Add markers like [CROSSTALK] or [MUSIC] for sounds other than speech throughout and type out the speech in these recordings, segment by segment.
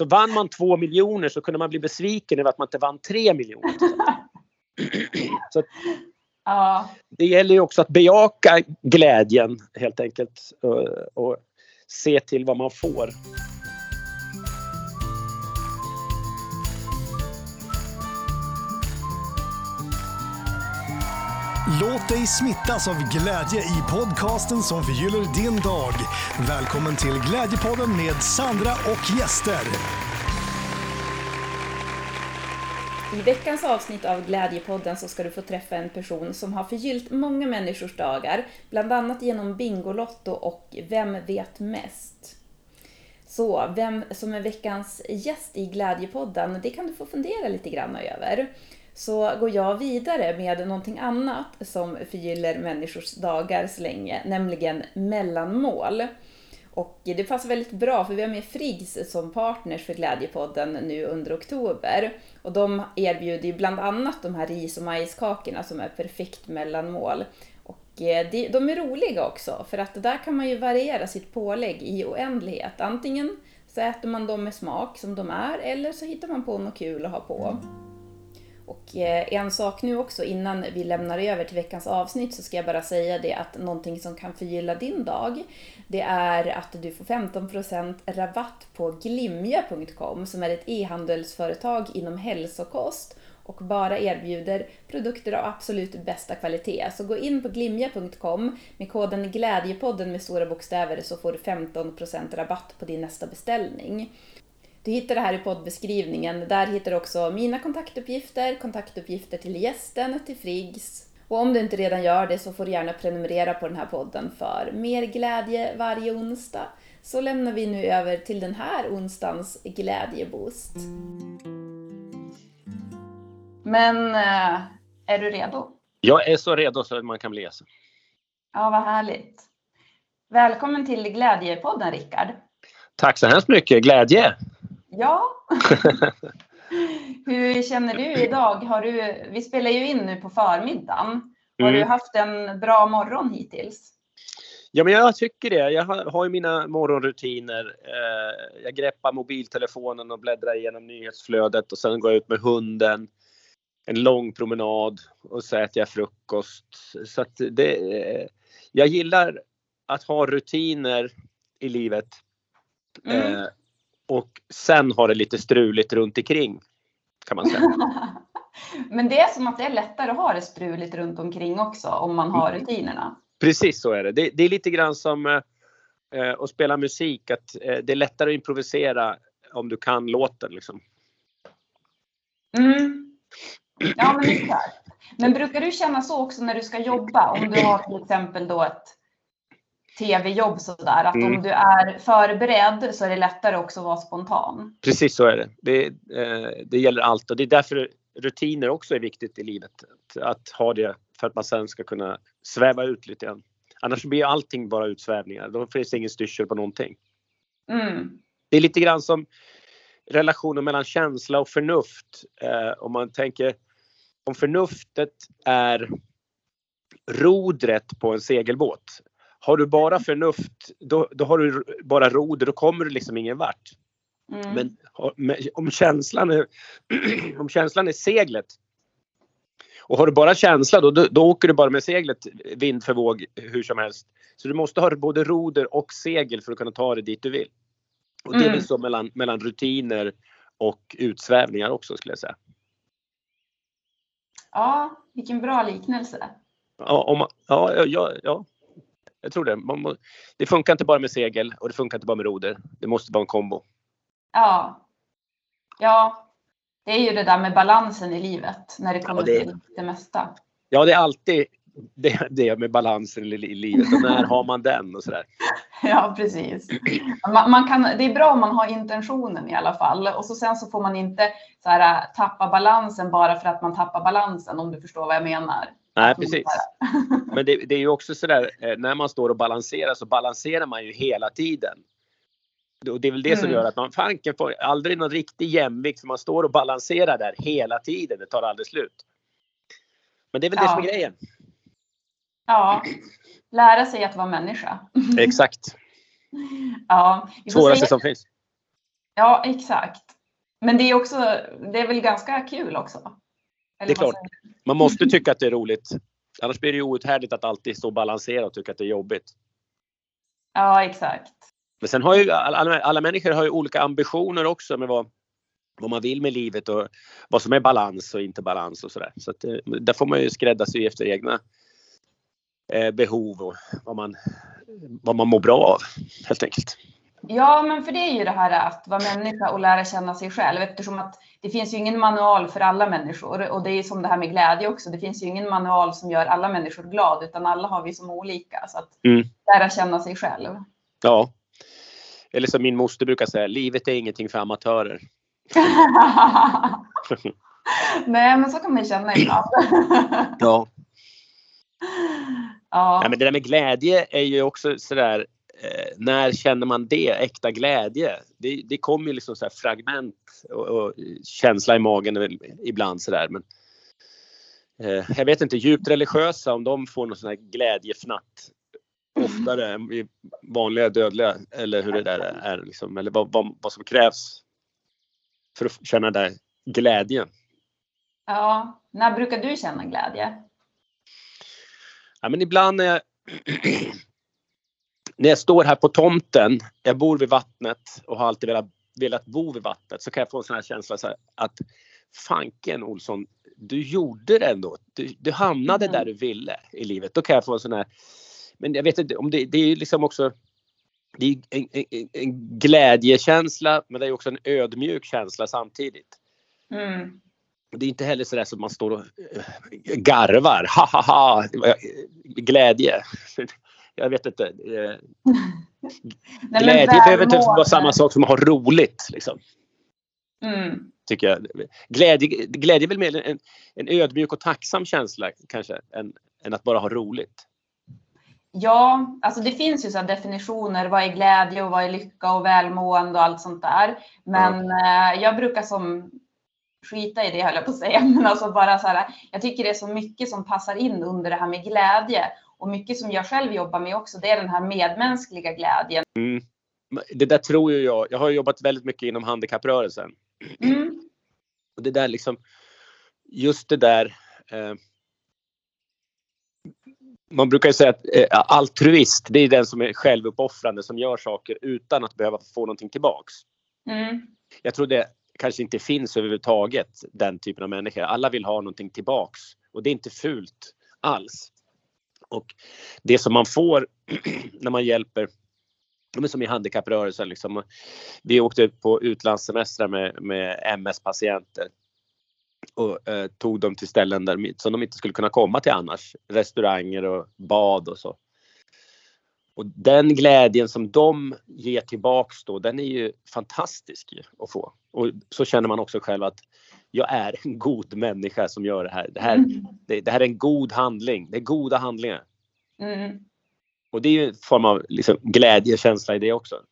Så vann man två miljoner så kunde man bli besviken över att man inte vann tre miljoner. Så Ja, det gäller ju också att bejaka glädjen helt enkelt och, och se till vad man får. Låt dig smittas av glädje i podcasten som förgyller din dag. Välkommen till Glädjepodden med Sandra och gäster. I veckans avsnitt av Glädjepodden så ska du få träffa en person som har förgyllt många människors dagar, bland annat genom Bingolotto och Vem vet mest? Så, vem som är veckans gäst i Glädjepodden, det kan du få fundera lite grann över. Så går jag vidare med någonting annat som förgyller människors dagar så länge, nämligen mellanmål. Och det passar väldigt bra för vi har med Friggs som partners för Glädjepodden nu under oktober. Och de erbjuder ju bland annat de här ris och majskakorna som är perfekt mellanmål. Och eh, de, de är roliga också för att där kan man ju variera sitt pålägg i oändlighet. Antingen så äter man dem med smak som de är eller så hittar man på något kul att ha på. Och eh, en sak nu också innan vi lämnar över till veckans avsnitt så ska jag bara säga det att någonting som kan förgylla din dag det är att du får 15% rabatt på glimja.com som är ett e-handelsföretag inom hälsokost och bara erbjuder produkter av absolut bästa kvalitet. Så gå in på glimja.com med koden Glädjepodden med stora bokstäver så får du 15% rabatt på din nästa beställning. Du hittar det här i poddbeskrivningen. Där hittar du också mina kontaktuppgifter, kontaktuppgifter till gästen, till Friggs. Och om du inte redan gör det så får du gärna prenumerera på den här podden för mer glädje varje onsdag. Så lämnar vi nu över till den här onsdagens glädjeboost. Men eh, är du redo? Jag är så redo så att man kan bli alltså. Ja, vad härligt. Välkommen till Glädjepodden, Rickard. Tack så hemskt mycket. Glädje! Ja. [LAUGHS] Hur känner du idag? Har du, vi spelar ju in nu på förmiddagen. Har Mm. du haft en bra morgon hittills? Ja, men jag tycker det. Jag har, har ju mina morgonrutiner. Eh, jag greppar mobiltelefonen och bläddrar igenom nyhetsflödet och sen går jag ut med hunden. En lång promenad och så äter jag frukost. Så det, eh, jag gillar att ha rutiner i livet. Mm. Eh, och sen har det lite struligt runt omkring kan man säga. [LAUGHS] Men det är som att det är lättare att ha det struligt runt omkring också om man har rutinerna. Precis så är det. Det, det är lite grann som eh, att spela musik. Att, eh, det är lättare att improvisera om du kan låten. Liksom. Mm. Ja, men exakt. Men brukar du känna så också när du ska jobba? Om du har till exempel då ett tv-jobb sådär, att Mm. om du är förberedd så är det lättare också att vara spontan. Precis så är det. Det, eh, det gäller allt och det är därför rutiner också är viktigt i livet. Att, att ha det för att man sen ska kunna sväva ut lite grann. Annars blir allting bara utsvävningar. Då finns det ingen styrsel på någonting. Mm. Det är lite grann som relationen mellan känsla och förnuft. Eh, om man tänker om förnuftet är rodret på en segelbåt. Har du bara förnuft, då, då har du bara roder, då kommer du liksom ingen vart. Mm. Men om känslan är, [CLEARS THROAT] om känslan är seglet och har du bara känsla då, då, då åker du bara med seglet vind för våg hur som helst. Så du måste ha både roder och segel för att kunna ta dig dit du vill. Och det är Mm. väl så mellan, mellan rutiner och utsvävningar också skulle jag säga. Ja, vilken bra liknelse. Ja, om ja, ja, ja, jag tror det. Man, det funkar inte bara med segel och det funkar inte bara med roder. Det måste vara en kombo. Ja. Ja, det är ju det där med balansen i livet när det kommer det- till det mesta. Ja, det är alltid det, det med balansen i, i livet och när har man den och sådär. [LAUGHS] Ja, precis. Man, man kan, det är bra om man har intentionen i alla fall. Och så sen så får man inte så här, tappa balansen bara för att man tappar balansen, om du förstår vad jag menar. Nej, precis. [LAUGHS] Men det, det är ju också sådär, eh, när man står och balanserar så balanserar man ju hela tiden. Och det är väl det som Mm. gör att man fanken får aldrig någon riktig jämvikt för man står och balanserar där hela tiden. Det tar aldrig slut. Men det är väl det Ja. som är grejen. Ja, lära sig att vara människa. [LAUGHS] Exakt. Ja, Svåraste säga, som finns. Ja, exakt. Men det är också, det är väl ganska kul också? Det är klart. Man måste tycka att det är roligt. Annars blir det ju outhärdligt att alltid stå balanserad och tycka att det är jobbigt. Ja, exakt. Men sen har ju alla, alla människor har ju olika ambitioner också med vad, vad man vill med livet och vad som är balans och inte balans och sådär. Så att, eh, där får man ju skräddarsy efter egna eh, behov och vad man, vad man mår bra av helt enkelt. Ja, men för det är ju det här att vara människa och lära känna sig själv eftersom att det finns ju ingen manual för alla människor och det är som det här med glädje också. Det finns ju ingen manual som gör alla människor glada utan alla har vi som olika så att mm. lära känna sig själv. Ja. Eller som min moster brukar säga, livet är ingenting för amatörer. [LAUGHS] Nej, men så kan man känna ibland. ja. [LAUGHS] Ja. Nej, men det där med glädje är ju också sådär eh, när känner man det, äkta glädje? Det, det kommer ju liksom så fragment och, och, känsla i magen ibland sådär. Men, eh, jag vet inte, djupt religiösa om de får någon sån här glädjefnatt oftare än vi vanliga dödliga eller hur det där är liksom, eller vad, vad, vad som krävs för att känna den glädjen. Ja, när brukar du känna glädje? Ja, men ibland när jag [CLEARS THROAT] när jag står här på tomten, jag bor vid vattnet och har alltid velat, velat bo vid vattnet så kan jag få en sån här känsla så här, att Fanken Olsson, du gjorde det ändå. Du, du hamnade mm. där du ville i livet. Då kan jag få en sån här, men jag vet inte om det, det är liksom också det är en, en, en glädjekänsla men det är också en ödmjuk känsla samtidigt. Mm. Det är inte heller sådär som man står och eh, garvar, ha ha ha, glädje jag vet inte. Eh, glädje behöver inte vara samma sak som att ha roligt. Liksom. Mm. Tycker jag. Glädje, glädje är väl mer en, en ödmjuk och tacksam känsla kanske än, än att bara ha roligt. Ja, alltså det finns ju så definitioner. Vad är glädje och vad är lycka och välmående och allt sånt där. Men mm. jag brukar som skita i det höll jag på att säga. [LAUGHS] Men alltså bara så här, jag tycker det är så mycket som passar in under det här med glädje. Och mycket som jag själv jobbar med också, det är den här medmänskliga glädjen. Mm. Det där tror ju jag. Jag har jobbat väldigt mycket inom handikapprörelsen. Mm. Och det där liksom, just det där. Eh, man brukar ju säga att eh, altruist, det är den som är självuppoffrande som gör saker utan att behöva få någonting tillbaks. Mm. Jag tror det kanske inte finns överhuvudtaget den typen av människor. Alla vill ha någonting tillbaks och det är inte fult alls. Och det som man får [CLEARS THROAT] när man hjälper som i handikapprörelsen. Liksom. Vi åkte på utlandssemestrar med, med MS-patienter och eh, tog dem till ställen där, som de inte skulle kunna komma till annars. Restauranger och bad och så. Och den glädjen som de ger tillbaks då, den är ju fantastisk att få. Och så känner man också själv att jag är en god människa som gör det här. Det här, mm. det, det här är en god handling. Det är goda handlingar. Mm. Och det är ju en form av liksom glädjekänsla i det också.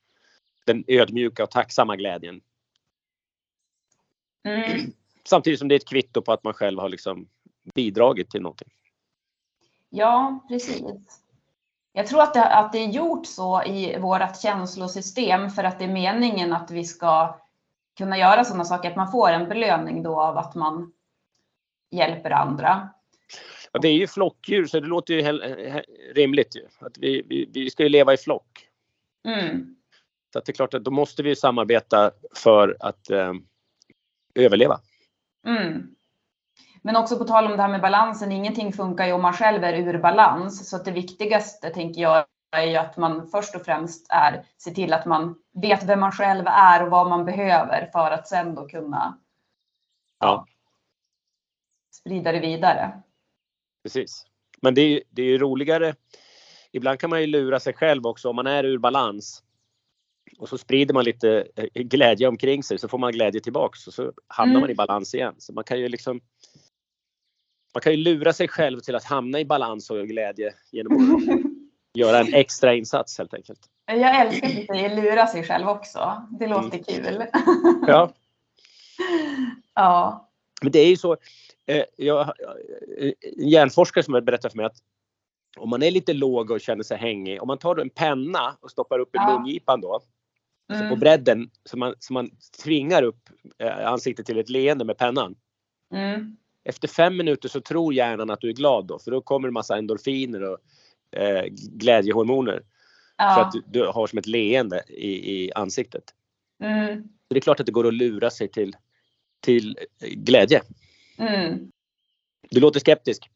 Den ödmjuka och tacksamma glädjen. Mm. Samtidigt som det är ett kvitto på att man själv har liksom bidragit till någonting. Ja, precis. Jag tror att det, att det är gjort så i vårt känslosystem för att det är meningen att vi ska kunna göra sådana saker, att man får en belöning då av att man hjälper andra. Ja, vi är ju flockdjur så det låter ju rimligt ju. Att vi, vi, vi ska ju leva i flock. Mm. Så att det är klart att då måste vi samarbeta för att eh, överleva. Mm. Men också på tal om det här med balansen, ingenting funkar ju om man själv är ur balans. Så att det viktigaste tänker jag är ju att man först och främst är se till att man vet vem man själv är och vad man behöver för att sen då kunna ja. sprida det vidare. Precis. Men det är, det är roligare. Ibland kan man ju lura sig själv också om man är ur balans. Och så sprider man lite eh, glädje omkring sig så får man glädje tillbaks och så hamnar mm. man i balans igen. Så man kan ju liksom man kan ju lura sig själv till att hamna i balans och glädje genom att [LAUGHS] göra en extra insats helt enkelt. Jag älskar att säger lura sig själv också. Det låter mm. kul. Ja. [LAUGHS] ja. Men det är ju så. Eh, jag, en hjärnforskare som berättat för mig att om man är lite låg och känner sig hängig, om man tar en penna och stoppar upp i ja. mungipan då Så på Mm. bredden, så man, så man tvingar upp eh, ansiktet till ett leende med pennan. Mm. Efter fem minuter så tror hjärnan att du är glad då, för då kommer det massa endorfiner och eh, glädjehormoner. För Ja. att du, du har som ett leende i, i ansiktet. Mm. Så det är klart att det går att lura sig till, till eh, glädje. Mm. Du låter skeptisk.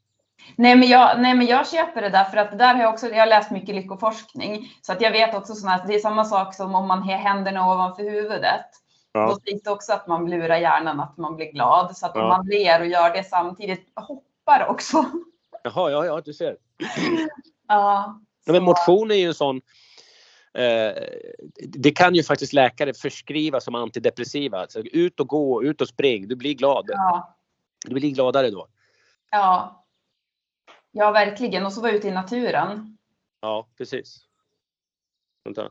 Nej men, jag, nej men jag köper det där för att det där har jag också, jag har läst mycket lyckoforskning. Så att jag vet också sådana att det är samma sak som om man har händerna ovanför huvudet. Ja. Då sägs det också att man lurar hjärnan att man blir glad. Så att om Ja. man ler och gör det samtidigt, hoppar också. Jaha, ja, ja, du ser. Ja. Ja, men så- motion är ju en sån eh, det kan ju faktiskt läkare förskriva som antidepressiva. Alltså, ut och gå, ut och spring. Du blir glad. Ja, Du blir gladare då. ja. ja, verkligen. Och så vara ute i naturen. Ja, precis. Vänta.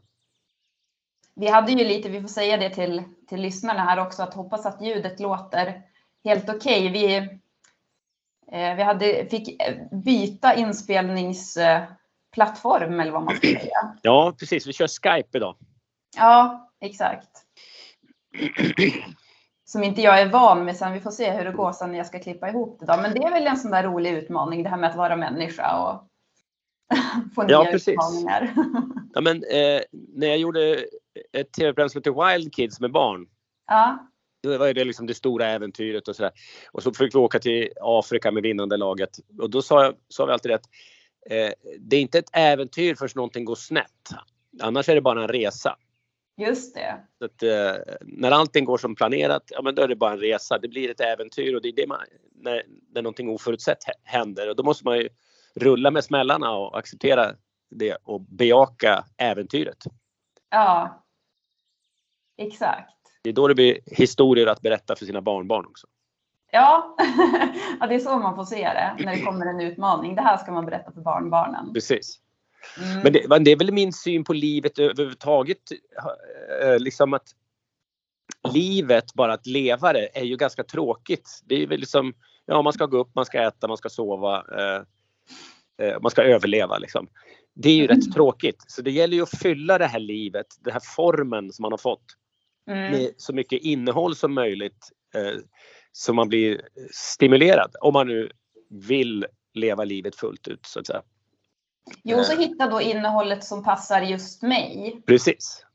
Vi hade ju lite, vi får säga det till, till lyssnarna här också, att hoppas att ljudet låter helt okej. Vi, eh, vi hade, fick eh, byta inspelningsplattform eller vad man ska säga. Ja, precis. Vi kör Skype idag. Ja, exakt. Som inte jag är van med sen. Vi får se hur det går sen när jag ska klippa ihop det. Då. Men det är väl en sån där rolig utmaning, det här med att vara människa och [LAUGHS] få nya Ja, precis. utmaningar. [LAUGHS] Ja, men, eh, när jag gjorde ett tv-program som heter Wild Kids med barn. ja, Det var ju det, liksom det stora äventyret och sådär. Och så fick vi åka till Afrika med vinnande laget. Och då sa, jag, sa vi alltid att eh, det är inte ett äventyr förrän någonting går snett. Annars är det bara en resa. just det. Att, eh, när allting går som planerat, ja men då är det bara en resa. Det blir ett äventyr och det är det man, när, när någonting oförutsett hä- händer. Och då måste man ju rulla med smällarna och acceptera det och bejaka äventyret. Ja, exakt. Det är då det blir historier att berätta för sina barnbarn också. Ja. [LAUGHS] ja, det är så man får se det när det kommer en utmaning. Det här ska man berätta för barnbarnen. Precis. Mm. Men det, men det är väl min syn på livet överhuvudtaget. eh, Liksom att livet, bara att leva det, är ju ganska tråkigt. Det är väl liksom, ja man ska gå upp, man ska äta, man ska sova. Eh, eh, man ska överleva liksom. Det är ju rätt tråkigt. Så det gäller ju att fylla det här livet, den här formen som man har fått Mm. med så mycket innehåll som möjligt. Eh, så man blir stimulerad. Om man nu vill leva livet fullt ut så att säga. Jo, så hitta då innehållet som passar just mig. Precis.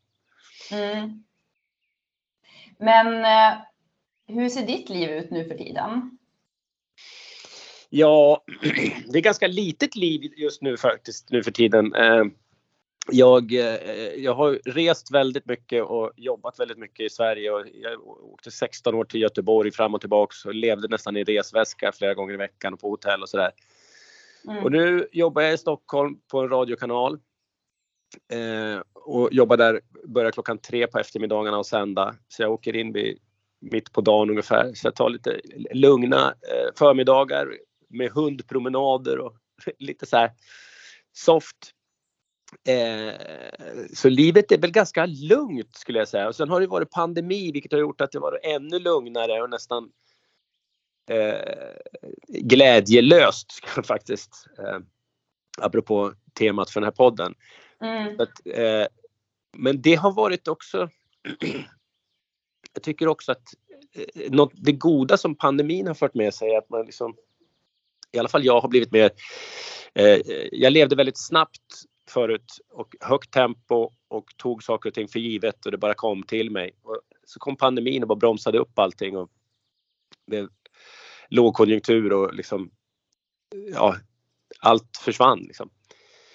Mm. Men eh, hur ser ditt liv ut nu för tiden? Ja, [CLEARS THROAT] det är ganska litet liv just nu faktiskt nu för tiden. Eh, Jag, eh, jag har rest väldigt mycket och jobbat väldigt mycket i Sverige. Och jag åkte 16 år till Göteborg fram och tillbaks och levde nästan i resväska flera gånger i veckan och på hotell och sådär. Mm. Och nu jobbar jag i Stockholm på en radiokanal. Eh, och jobbar där, börjar klockan tre på eftermiddagarna och sända. Så jag åker in vid, mitt på dagen ungefär. Så jag tar lite lugna eh, förmiddagar med hundpromenader och [LAUGHS] lite så här soft. Eh, så livet är väl ganska lugnt skulle jag säga. Och sen har det varit pandemi vilket har gjort att det varit ännu lugnare och nästan eh, glädjelöst faktiskt. Eh, apropå temat för den här podden. Mm. Att, eh, men det har varit också [CLEARS THROAT] Jag tycker också att eh, något, det goda som pandemin har fört med sig är att man liksom I alla fall jag har blivit mer eh, Jag levde väldigt snabbt förut och högt tempo och tog saker och ting för givet och det bara kom till mig. Och så kom pandemin och bara bromsade upp allting och det lågkonjunktur och liksom ja, allt försvann liksom.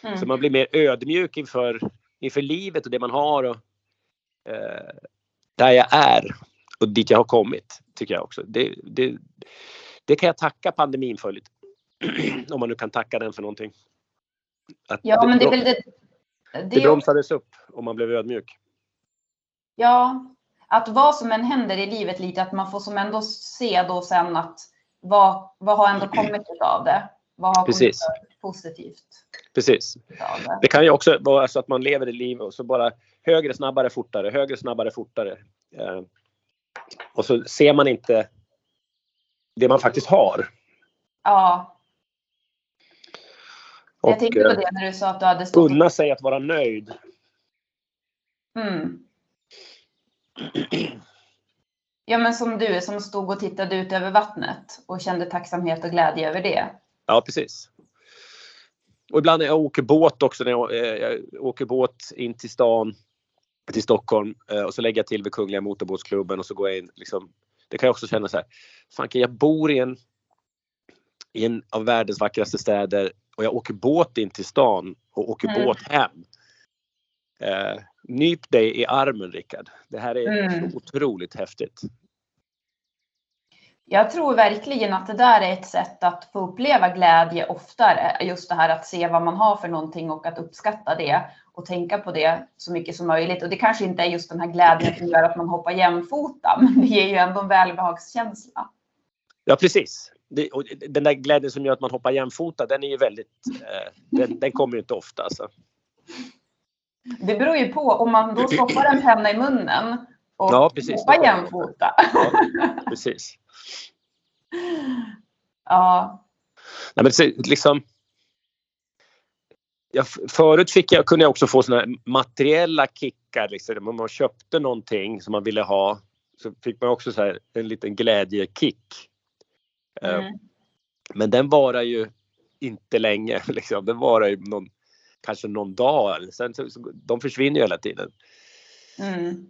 Mm. Så man blir mer ödmjuk inför, inför livet och det man har och eh, där jag är och dit jag har kommit tycker jag också. Det, det, det kan jag tacka pandemin för lite. [CLEARS THROAT] Om man nu kan tacka den för någonting. Att Ja, men det är väl det. det det bromsades upp och man blev ödmjuk. ja, att vad som än händer i livet lite, att man får som ändå se då sen att vad, vad har ändå kommit av det? Vad har Precis. kommit positivt Precis. det? Det kan ju också vara så att man lever ett liv och så bara högre, snabbare, fortare, högre, snabbare, fortare. Eh, och så ser man inte det man faktiskt har. Ja, jag Och tänkte på eh, det när du sa att du hade stått unna sig att vara nöjd. Mm. Ja, men som du som stod och tittade ut över vattnet och kände tacksamhet och glädje över det. Ja, precis. Och ibland när jag åker båt också, när jag, eh, jag åker båt in till stan, till Stockholm eh, och så lägger jag till vid Kungliga Motorbåtsklubben och så går jag in. Liksom, det kan jag också känna så här. Fanken, jag bor i en, i en av världens vackraste städer och jag åker båt in till stan och åker Mm. båt hem. Eh, nyp dig i armen Rickard. Det här är Mm. otroligt häftigt. Jag tror verkligen att det där är ett sätt att få uppleva glädje oftare. Just det här att se vad man har för någonting och att uppskatta det och tänka på det så mycket som möjligt. Och det kanske inte är just den här glädjen som gör att man hoppar jämfota, [LAUGHS] men det ger ju ändå en välbehagskänsla. Ja precis. Det, den där glädjen som gör att man hoppar jämfota den är ju väldigt, eh, den, den kommer ju inte ofta. Alltså. Det beror ju på om man då stoppar en penna i munnen och Ja, precis. hoppar jämfota. Ja, precis. Ja, Nej, men så, liksom, jag, förut fick jag, kunde jag också få såna materiella kickar. Liksom. Om man köpte någonting som man ville ha så fick man också så här, en liten glädjekick. Eh, mm. Men den varar ju inte länge. [LAUGHS] Liksom. Den varar ju någon, kanske någon dag. Sen, så, så, de försvinner ju hela tiden. Mm.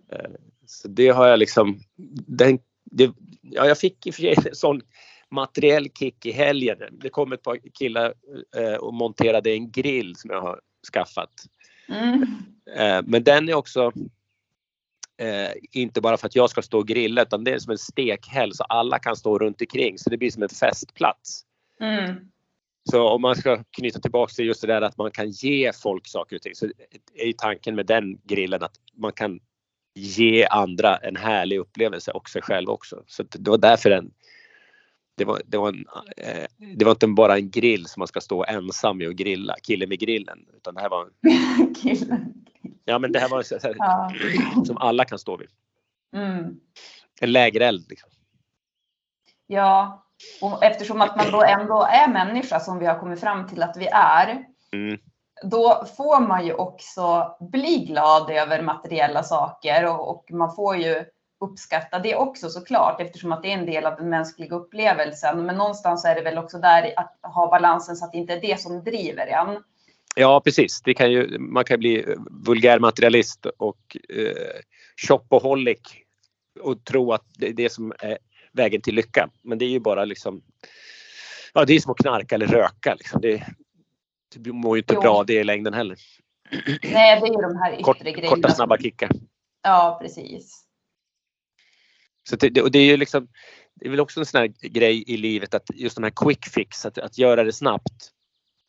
Så det har jag liksom. Den, det, ja, jag fick i och för sig en sån materiell kick i helgen. Det kom ett par killar eh, och monterade en grill som jag har skaffat. Mm. Eh, men den är också eh, inte bara för att jag ska stå och grilla utan det är som en stekhäll så alla kan stå runt omkring så det blir som en festplats. Mm. Så om man ska knyta tillbaks till just det där att man kan ge folk saker och ting så är ju tanken med den grillen att man kan ge andra en härlig upplevelse och sig själv också. Så det var därför den det var, det, var en, eh, det var inte bara en grill som man ska stå ensam med och grilla, killen med grillen. Utan det här var, [LAUGHS] Killen. Ja men det här var så här, Ja. som alla kan stå vid. Mm. En lägereld. Liksom. ja, och eftersom att man då ändå är människa som vi har kommit fram till att vi är, Mm. då får man ju också bli glad över materiella saker och, och man får ju uppskatta det också såklart eftersom att det är en del av den mänskliga upplevelsen. Men någonstans är det väl också där att ha balansen så att det inte är det som driver en. Ja precis, det kan ju, man kan bli vulgär materialist och eh, shopaholic och tro att det är det som är vägen till lycka. Men det är ju bara liksom Ja det är som att knarka eller röka. Liksom. Det, det mår ju inte Jo. bra det i längden heller. [CLEARS THROAT] Nej, det är ju de här yttre Kort, grejerna. korta snabba kickar. Ja, precis. Så det, och det är ju liksom Det är väl också en sån här grej i livet att just de här quick fix, att, att göra det snabbt.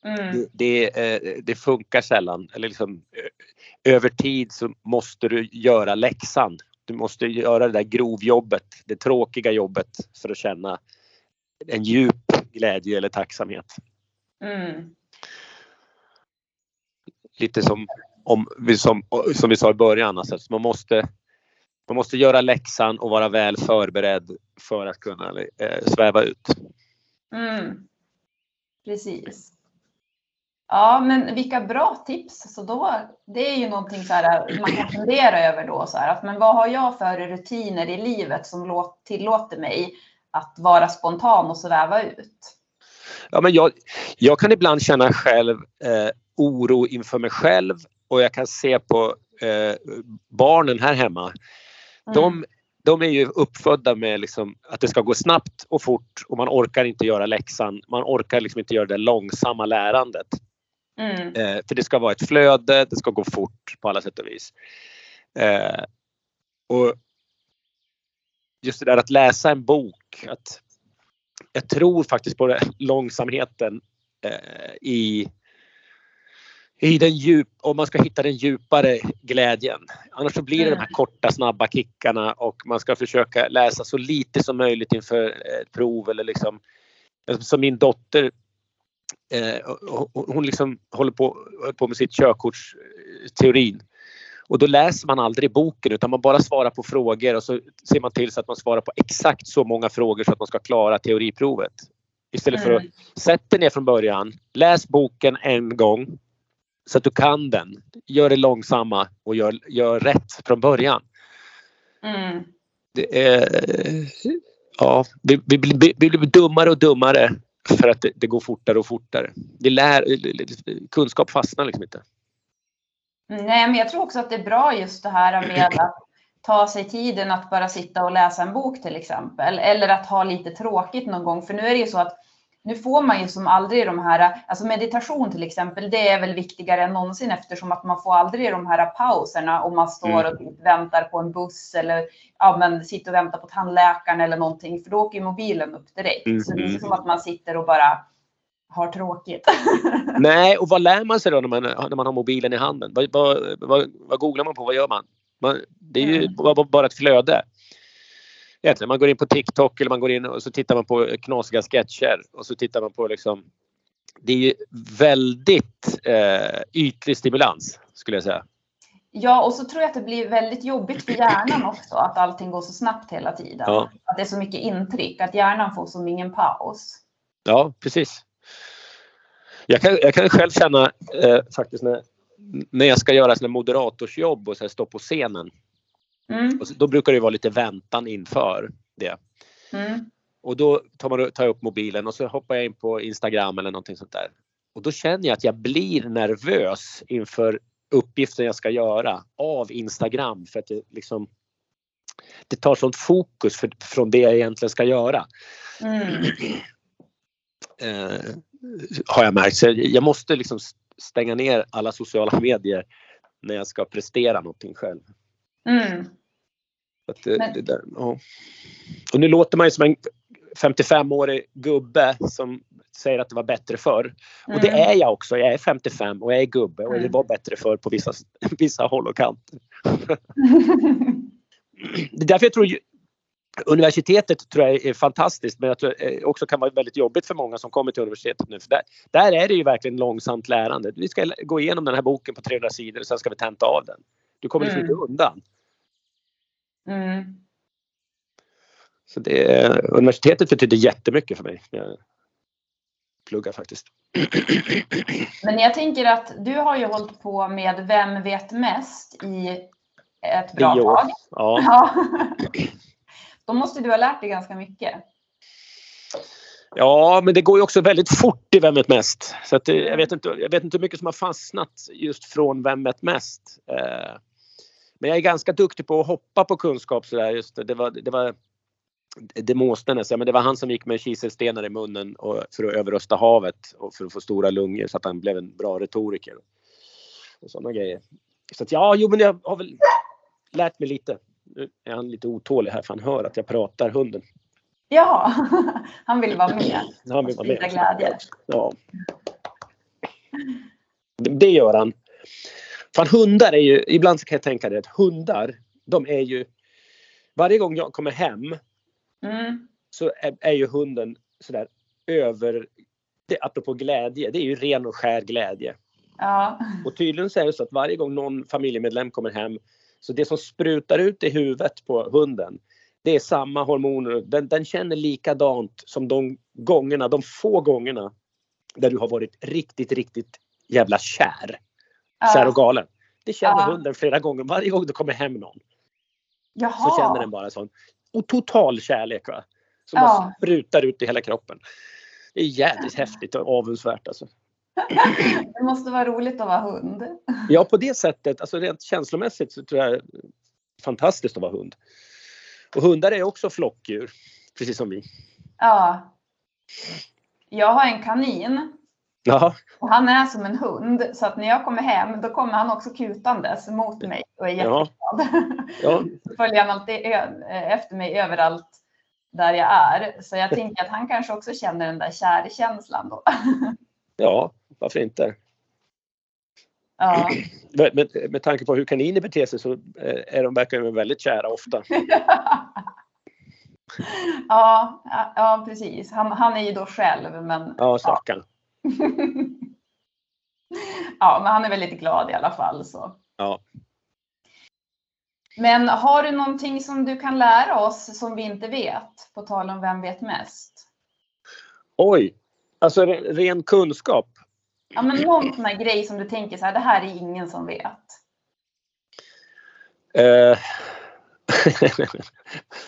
Mm. Det, det, eh, det funkar sällan. Eller liksom, ö- över tid så måste du göra läxan. Du måste göra det där grovjobbet, det tråkiga jobbet för att känna en djup glädje eller tacksamhet. Mm. Lite som, om, som, som vi sa i början, alltså, man, måste, man måste göra läxan och vara väl förberedd för att kunna eh, sväva ut. Mm. Precis. Ja, men vilka bra tips. Så då, det är ju någonting så här, man kan fundera över då så här, att men vad har jag för rutiner i livet som låt, tillåter mig att vara spontan och sväva ut? Ja, men jag, jag kan ibland känna själv eh, oro inför mig själv och jag kan se på eh, barnen här hemma. Mm. De, de är ju uppfödda med liksom att det ska gå snabbt och fort och man orkar inte göra läxan. Man orkar liksom inte göra det långsamma lärandet. Mm. Eh, för det ska vara ett flöde, det ska gå fort på alla sätt och vis. Eh, och just det där att läsa en bok. Att jag tror faktiskt på det, långsamheten eh, i, i den djup, om man ska hitta den djupare glädjen. Annars så blir det de här korta snabba kickarna och man ska försöka läsa så lite som möjligt inför ett prov eller liksom som min dotter hon- hon liksom håller på, håller på med sitt körkortsteorin. Och då läser man aldrig boken utan man bara svarar på frågor och så ser man till så att man svarar på exakt så många frågor så att man ska klara teoriprovet. Istället för att Mm. sätta ner från början, läs boken en gång så att du kan den. Gör det långsamma och gör, gör rätt från början. Mm. Är, ja, vi, vi, blir- vi blir dummare och dummare för att det, det går fortare och fortare. Det lär, kunskap fastnar liksom inte. Nej, men jag tror också att det är bra just det här med att ta sig tiden att bara sitta och läsa en bok till exempel. Eller att ha lite tråkigt någon gång. För nu är det ju så att nu får man ju som aldrig de här, alltså meditation till exempel, det är väl viktigare än någonsin eftersom att man får aldrig de här pauserna om man står och typ väntar på en buss eller ja, men sitter och väntar på tandläkaren eller någonting. För då åker ju mobilen upp direkt. Så det är inte som att man sitter och bara har tråkigt. [LAUGHS] Nej, och vad lär man sig då när man, när man har mobilen i handen? Vad, vad, vad, vad googlar man på? Vad gör man? man det är ju Mm. bara ett flöde. Egentligen, man går in på TikTok eller man går in och så tittar man på knasiga sketcher och så tittar man på liksom det är ju väldigt eh, ytlig stimulans skulle jag säga. Ja, och så tror jag att det blir väldigt jobbigt för hjärnan också att allting går så snabbt hela tiden. Ja. Att det är så mycket intryck, att hjärnan får som ingen paus. Ja, precis. Jag kan, jag kan själv känna eh, faktiskt när, när jag ska göra såna moderatorsjobb och så här stå på scenen. Mm, Och då brukar det vara lite väntan inför det. mm, Och då tar, man, tar jag upp mobilen och så hoppar jag in på Instagram eller någonting sånt där. Och då känner jag att jag blir nervös inför uppgiften jag ska göra av Instagram för att det liksom det tar sånt fokus för, från det jag egentligen ska göra. mm. [CLEARS THROAT] Eh, har jag märkt. Så jag måste liksom stänga ner alla sociala medier när jag ska prestera någonting själv. Mm. Att det, Men- det där, ja. Och nu låter man ju som en 55-årig gubbe som säger att det var bättre förr. Och det Mm. är jag också. Jag är 55 och jag är gubbe och det Mm. var bättre förr på vissa, [LAUGHS] vissa håll och kanter. [LAUGHS] Det är därför jag tror universitetet tror jag är fantastiskt men jag tror det också kan vara väldigt jobbigt för många som kommer till universitetet nu. För där, där är det ju verkligen långsamt lärande. Vi ska gå igenom den här boken på 300 sidor och sen ska vi tenta av den. Du kommer liksom Mm. inte undan. Mm. Så det, universitetet betyder jättemycket för mig. Jag pluggar faktiskt. Men jag tänker att du har ju hållit på med Vem vet mest i ett bra Tio år. tag. Ja. [LAUGHS] Ja. Då måste du ha lärt dig ganska mycket. ja, men det går ju också väldigt fort i Vem vet mest. Så att det, jag, vet inte, jag vet inte hur mycket som har fastnat just från Vem vet mest. Eh, men jag är ganska duktig på att hoppa på kunskap sådär. Just det, det var, det var Demosthenes, ja, men det var han som gick med kiselstenar i munnen och, för att överrösta havet och för att få stora lungor så att han blev en bra retoriker. Och sådana grejer. Så att ja, jo men jag har väl lärt mig lite. Nu är han lite otålig här för han hör att jag pratar hunden. Ja, [LAUGHS] han vill vara med. [CLEARS THROAT] Han vill vara med. glädje. Ja. Det gör han. Fan hundar är ju, ibland så kan jag tänka det att hundar, de är ju, varje gång jag kommer hem Mm. så är, är ju hunden sådär över, det, apropå glädje, det är ju ren och skär glädje. Ja. Och tydligen så är det så att varje gång någon familjemedlem kommer hem så det som sprutar ut i huvudet på hunden det är samma hormoner. Den, den känner likadant som de gångerna, de få gångerna där du har varit riktigt, riktigt jävla kär. Kär och galen. Det känner hunden flera gånger. Varje gång det kommer hem någon Jaha. så känner den bara sån och total kärlek. Va? Som Ja. bara sprutar ut i hela kroppen. Det är jävligt häftigt och avundsvärt alltså. [CLEARS THROAT] Det måste vara roligt att vara hund. Ja, på det sättet, alltså rent känslomässigt så tror jag det är fantastiskt att vara hund. Och hundar är också flockdjur, precis som vi. Ja. Jag har en kanin Ja, och han är som en hund så att när jag kommer hem då kommer han också kutandes mot mig och är jätteglad. ja, [LAUGHS] Så följer han alltid efter mig överallt där jag är. Så jag tänker att han kanske också känner den där kärkänslan då. [LAUGHS] ja varför inte? Ja. [CLEARS THROAT] Med, med, tanke på hur kaniner beter sig så eh, är de verkar de väldigt kära ofta. [LAUGHS] Ja, ja, ja precis. Han, han är ju då själv men Ja, stackarn. [LAUGHS] Ja, men han är väl lite glad i alla fall. Så. Ja. Men har du någonting som du kan lära oss som vi inte vet? På tal om vem vet mest? Oj! Alltså re- ren kunskap. Ja, men någon sån här grej som du tänker så här, det här är ingen som vet. Eh, [LAUGHS]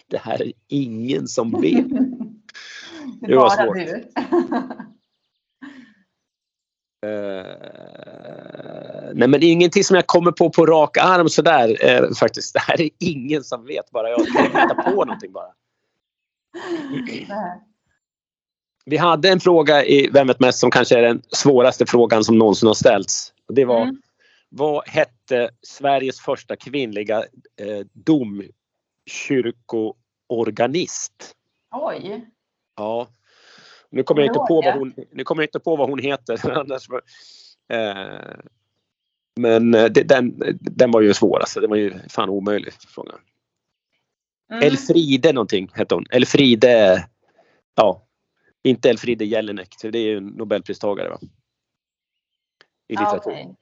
det här är ingen som vet. [LAUGHS] Det Det var svårt. du. Eh, nej men ingenting som jag kommer på på rak arm sådär eh, faktiskt. Det här är ingen som vet bara jag kan hitta på någonting bara. Vi hade en fråga i Vem vet mest som kanske är den svåraste frågan som någonsin har ställts. Det var Mm. vad hette Sveriges första kvinnliga eh, domkyrkoorganist? Oj. Ja. Nu kommer jag inte på vad hon, nu kommer jag inte på vad hon heter. [LAUGHS] Annars, eh, men eh, det, den, den var ju svår alltså. Det var ju fan omöjlig fråga. Mm. Elfride någonting hette hon. Elfride. Ja. Inte Elfride Jelinek. Det är ju en nobelpristagare va? I litteratur. okej.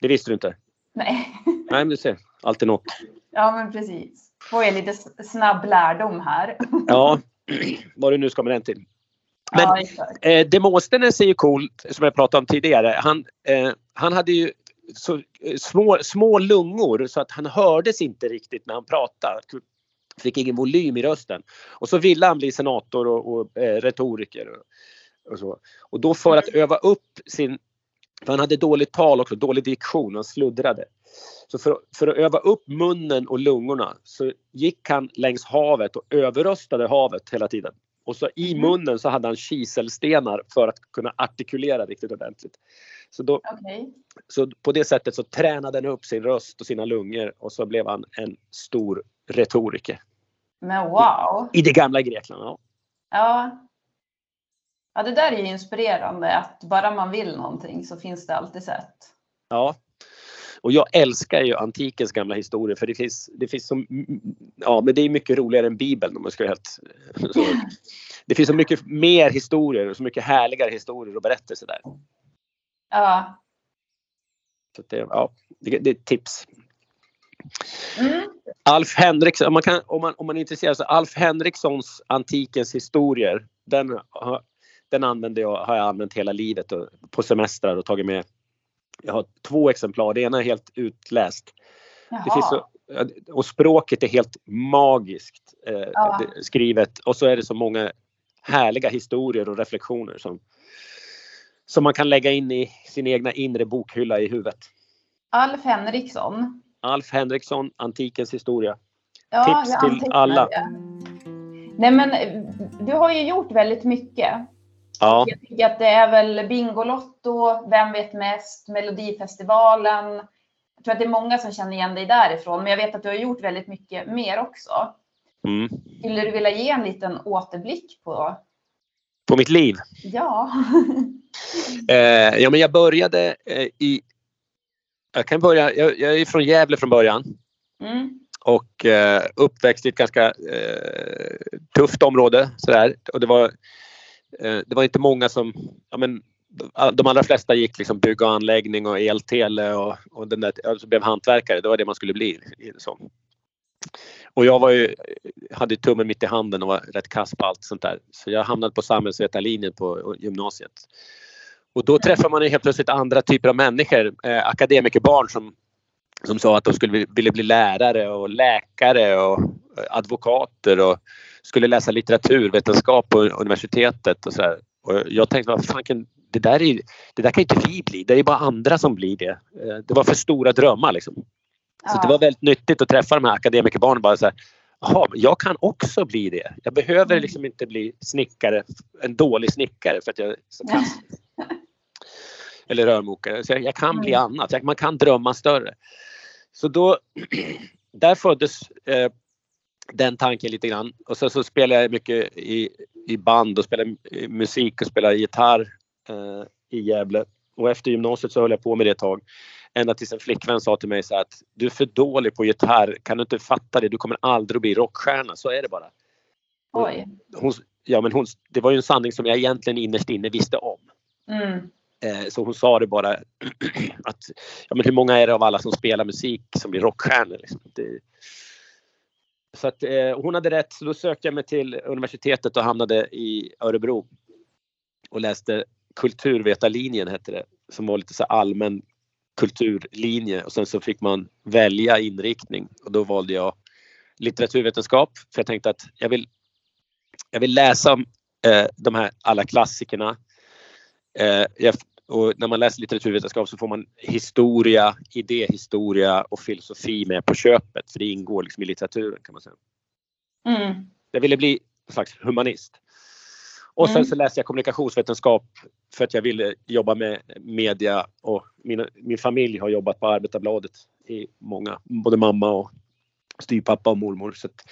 Det visste du inte? Nej. [LAUGHS] Nej men du ser. Alltid något. Ja, men precis. Får jag lite snabb lärdom här. Ja. [LAUGHS] vad du nu ska med den till. Men ja. Eh, Demosthenes är ju coolt, som jag pratade om tidigare. Han, eh, han hade ju så, eh, små, små lungor så att han hördes inte riktigt när han pratade. Fick ingen volym i rösten. Och så ville han bli senator och, och eh, retoriker. Och, och, så. och då för att öva upp sin... För han hade dåligt tal också, dålig diktion, han sluddrade. Så för, för att öva upp munnen och lungorna så gick han längs havet och överröstade havet hela tiden. Och så i Mhm. munnen så hade han kiselstenar för att kunna artikulera riktigt ordentligt. Så, då, Okej. så på det sättet så tränade han upp sin röst och sina lungor och så blev han en stor retoriker. Men wow. I det gamla Grekland. Ja. Ja. Ja, det där är ju inspirerande att bara man vill någonting så finns det alltid sätt. ja. Och jag älskar ju antikens gamla historier för det finns, det finns så, ja men det är mycket roligare än Bibeln om man ska vara helt så. Det finns så mycket mer historier och så mycket härligare historier och berättelser där. Ja. Så det, ja, det, det är ett tips. Mm. Alf Henriksson, om man, kan, om man, om man är intresserad så Alf Henrikssons Antikens historier. Den, den använder jag, har jag använt hela livet och, på semestrar och tagit med. Jag har två exemplar, det ena är helt utläst. Det finns så, och språket är helt magiskt eh, Ja. skrivet och så är det så många härliga historier och reflektioner som, som man kan lägga in i sin egna inre bokhylla i huvudet. Alf Henriksson. Alf Henriksson, Antikens historia. Ja, Tips till alla. det. Nej men du har ju gjort väldigt mycket. Ja, Jag tycker att det är väl Bingolotto, Vem vet mest, Melodifestivalen. Jag tror att det är många som känner igen dig därifrån, men jag vet att du har gjort väldigt mycket mer också. mm. Skulle du vilja ge en liten återblick på? på mitt liv. Ja. [LAUGHS] Eh, ja, men jag började eh, i... Jag kan börja, jag, jag är från Gävle från början Mm. och eh, uppväxt i ett ganska eh, tufft område. Sådär. Och det, var, Eh, det var inte många som... Ja, men, de allra flesta gick liksom bygg och anläggning och eltele och, och den där, alltså blev hantverkare. Det var det man skulle bli. Som. Och jag var ju, hade tummen mitt i handen och var rätt kass på allt sånt där. Så jag hamnade på samhällsvetarlinjen på gymnasiet. Och då träffar man ju helt plötsligt andra typer av människor. Eh, akademikerbarn som, som sa att de skulle ville bli lärare och läkare och eh, advokater och skulle läsa litteraturvetenskap på universitetet och sådär. Och jag tänkte, vad fan kan, det, där är, det där kan inte vi bli. Det är bara andra som blir det. Eh, det var för stora drömmar liksom. Så Ja. det var väldigt nyttigt att träffa de här akademikerbarnen bara så här, Jaha, jag kan också bli det. Jag behöver Mm. liksom inte bli snickare, en dålig snickare för att jag så kass. [LAUGHS] Eller rörmokare. Så jag, jag kan bli Mm. annat. Jag, man kan drömma större. Så då, [CLEARS THROAT] där föddes eh, den tanken lite grann. Och så, så spelade jag mycket i, i band och spelade i musik och spelade gitarr eh, i Gävle. Och efter gymnasiet så höll jag på med det ett tag. Ända tills en flickvän sa till mig så att du är för dålig på gitarr. Kan du inte fatta det? Du kommer aldrig att bli rockstjärna. Så är det bara. Oj. Hon, ja, men hon, det var ju en sanning som jag egentligen innerst inne visste om. Mm. Eh, så hon sa det bara [CLEARS THROAT] att ja, men hur många är det av alla som spelar musik som blir rockstjärnor? Liksom? Det, så att, eh, hon hade rätt. Så då sökte jag mig till universitetet och hamnade i Örebro. Och läste kulturvetarlinjen hette det. Som var lite så allmän kulturlinje och sen så fick man välja inriktning och då valde jag litteraturvetenskap. För jag tänkte att jag vill, jag vill läsa eh, de här alla klassikerna. Eh, jag, och när man läser litteraturvetenskap så får man historia, idéhistoria och filosofi med på köpet. För det ingår liksom i litteraturen kan man säga. Mm. Jag ville bli en slags humanist. Och sen Mm. så läste jag kommunikationsvetenskap för att jag ville jobba med media och min, min familj har jobbat på Arbetarbladet i många, både mamma och styvpappa och mormor. Så att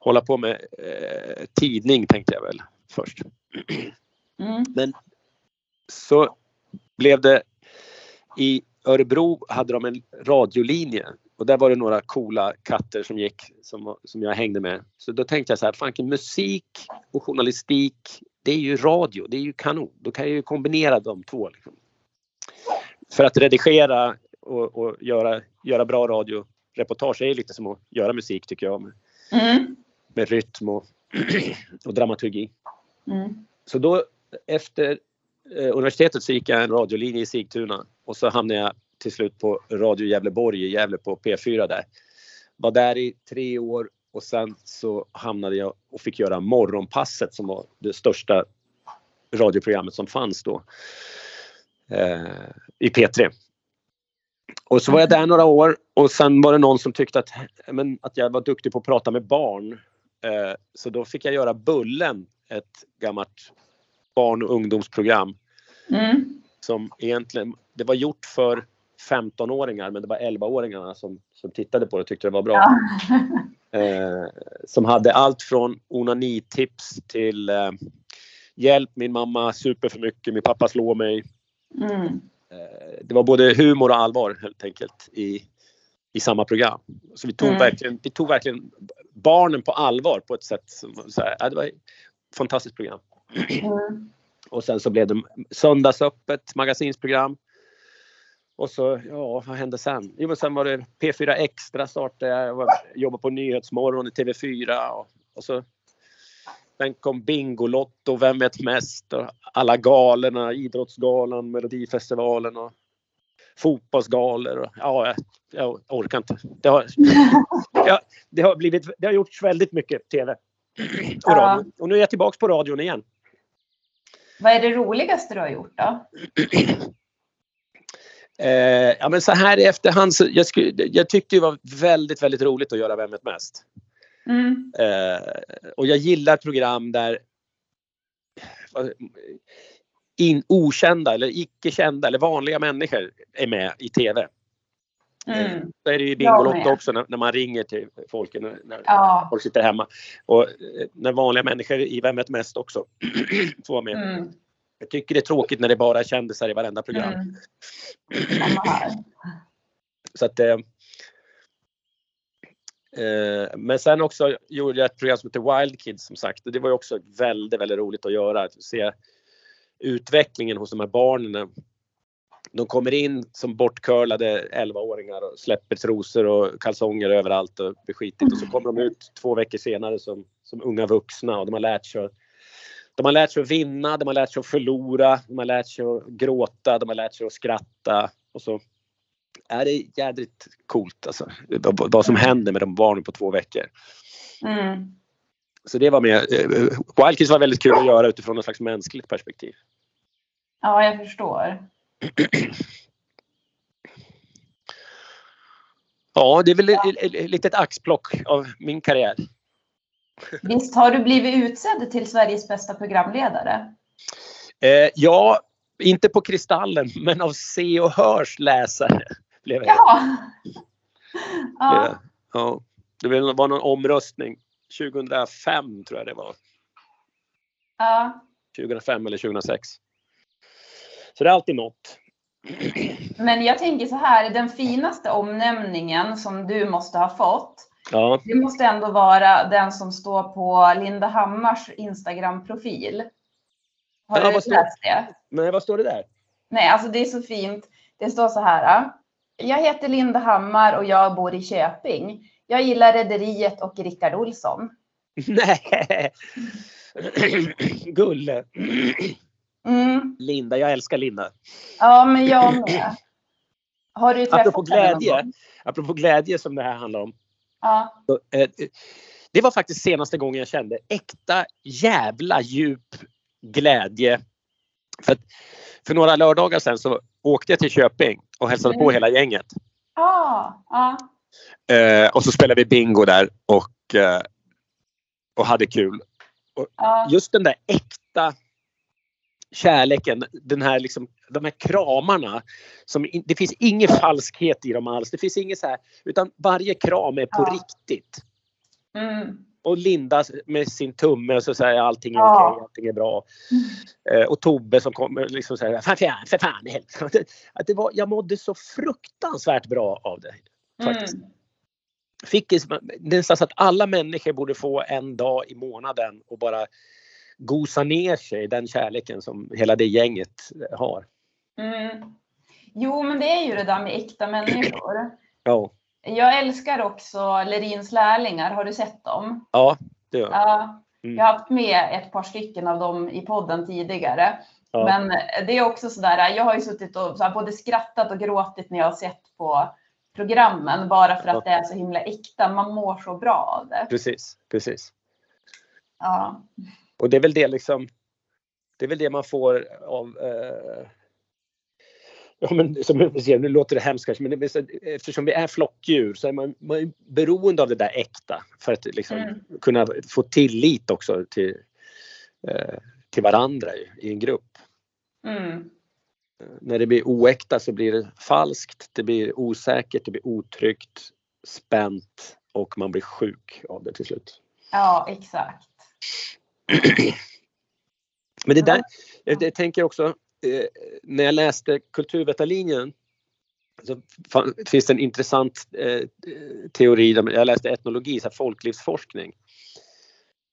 hålla på med eh, tidning tänkte jag väl först. Mm. Men så blev det i Örebro hade de en radiolinje och där var det några coola katter som gick som, som jag hängde med. Så då tänkte jag så här, fanken musik och journalistik det är ju radio, det är ju kanon. Då kan jag ju kombinera de två. Liksom. För att redigera och, och göra, göra bra radioreportage är lite som att göra musik tycker jag. Med, Mm. med rytm och, [CLEARS THROAT] och dramaturgi. Mm. Så då efter Eh, universitetet så gick jag en radiolinje i Sigtuna och så hamnade jag till slut på Radio Gävleborg i Gävle på P4 där. Var där i tre år och sen så hamnade jag och fick göra Morgonpasset som var det största radioprogrammet som fanns då. Eh, I P3. Och så var jag där några år och sen var det någon som tyckte att, men, att jag var duktig på att prata med barn. Eh, så då fick jag göra Bullen, ett gammalt barn och ungdomsprogram Mm. som egentligen, det var gjort för 15-åringar men det var 11-åringarna som, som tittade på det och tyckte det var bra. Ja. [LAUGHS] Eh, som hade allt från onanitips till eh, Hjälp min mamma super för mycket, min pappa slår mig. Mm. Eh, det var både humor och allvar helt enkelt i, i samma program. Så vi tog, Mm. verkligen, vi tog verkligen barnen på allvar på ett sätt som så här, ja, det var ett fantastiskt program. Mm. Och sen så blev det söndagsöppet magasinsprogram. Och så, ja vad hände sen? Jo men sen var det P4 Extra startade jag, jag jobbade på Nyhetsmorgon i TV4 och, och så Sen kom Bingolotto, Vem vet mest? Och alla galorna, Idrottsgalan, Melodifestivalen och fotbollsgalor. Och, ja, jag, jag orkar inte. Det har, [LAUGHS] ja, det, har blivit, det har gjorts väldigt mycket TV och radio. Och nu är jag tillbaks på radion igen. Vad är det roligaste du har gjort då? [CLEARS THROAT] Eh, ja, men så här i efterhand, så jag, skulle, jag tyckte det var väldigt, väldigt roligt att göra Vem vet mest? Mm. Eh, och jag gillar program där in, okända eller icke kända eller vanliga människor är med i TV. Mm. Så är det ju Bingolotto med. också när, när man ringer till folk när, när Ja. folk sitter hemma. Och eh, när vanliga människor i Vem vet mest också [CLEARS THROAT] får vara med. Mm. Jag tycker det är tråkigt när det bara är kändisar i varenda program. Mm. [CLEARS THROAT] Så att, eh, eh, men sen också gjorde jag ett program som heter Wild Kids som sagt. Och det var ju också väldigt, väldigt roligt att göra. Att se utvecklingen hos de här barnen. De kommer in som bortcurlade 11-åringar och släpper trosor och kalsonger överallt och skitigt. Och så kommer de ut två veckor senare som, som unga vuxna och de har lärt sig att de har lärt sig att vinna, de har lärt sig att förlora, de har lärt sig att gråta, de har lärt sig att skratta. Och så är det jädrigt coolt alltså. Vad vad som händer med de barnen på två veckor. Mm. Så det var med. eh, Wild Kids var väldigt kul att göra utifrån ett slags mänskligt perspektiv. Ja, jag förstår. Ja, det är väl ett, litet axplock av min karriär. Visst har du blivit utsedd till Sveriges bästa programledare? Eh, ja, inte på Kristallen, men av Se och Hörs läsare. Blev jag. Ja. Ja. Ja. Det var någon omröstning. 2005 tror jag det var. ja. 2005 eller 2006. Så det är alltid något. Men jag tänker så här, den finaste omnämningen som du måste ha fått, Ja, det måste ändå vara den som står på Linda Hammars Instagram-profil. Har Ja, du läst det? men vad står det där? Nej, alltså det är så fint. Det står så här. Jag heter Linda Hammar och jag bor i Köping. Jag gillar Rederiet och Rickard Olsson. [LAUGHS] Nej! [CLEARS THROAT] Gulle. [CLEARS THROAT] Mm. Linda, jag älskar Linda. Ja, men jag med. Har du träffat Apropå henne någon glädje. gång? Apropå glädje som det här handlar om. Ja. Så, eh, det var faktiskt senaste gången jag kände äkta jävla djup glädje. För, för några lördagar sedan så åkte jag till Köping och hälsade på Mm. hela gänget. Ja. Ja. Eh, och så spelade vi bingo där och, eh, och hade kul. Ja. Just den där äkta kärleken, den här liksom, de här kramarna. Som, det finns ingen falskhet i dem alls. Det finns inget så här, utan varje kram är på Ja. riktigt. Mm. Och Linda med sin tumme och så säger allting är Ja. okej, allting är bra. Eh, och Tobbe som kommer liksom säger för fan, för fan i helvete. Att det- Att det var, jag mådde så fruktansvärt bra av det. Faktiskt. Mm. Fick nästan så att alla människor borde få en dag i månaden och bara gosa ner sig i den kärleken som hela det gänget har. Mm. Jo, men det är ju det där med äkta människor. [CLEARS THROAT] Ja, Jag älskar också Lerins lärlingar. Har du sett dem? ja det gör jag. Ja. Mm. Jag har haft med ett par stycken av dem i podden tidigare. Ja. Men det är också sådär, jag har ju suttit och så här, både skrattat och gråtit när jag har sett på programmen bara för att Ja. det är så himla äkta. Man mår så bra av det. Precis, precis. Ja. Och det är väl det liksom. Det är väl det man får av eh, Ja, men som jag säger, nu låter det hemskt kanske, men det eftersom vi är flockdjur så är man, man är beroende av det där äkta för att liksom Mm. kunna få tillit också till, eh, till varandra i, i en grupp. Mm. När det blir oäkta så blir det falskt, det blir osäkert, det blir otryggt, spänt och man blir sjuk av det till slut. ja, exakt. Men det där, Ja. jag, jag tänker också, eh, när jag läste kulturvetarlinjen så fan, finns det en intressant eh, teori, jag läste etnologi, så här folklivsforskning.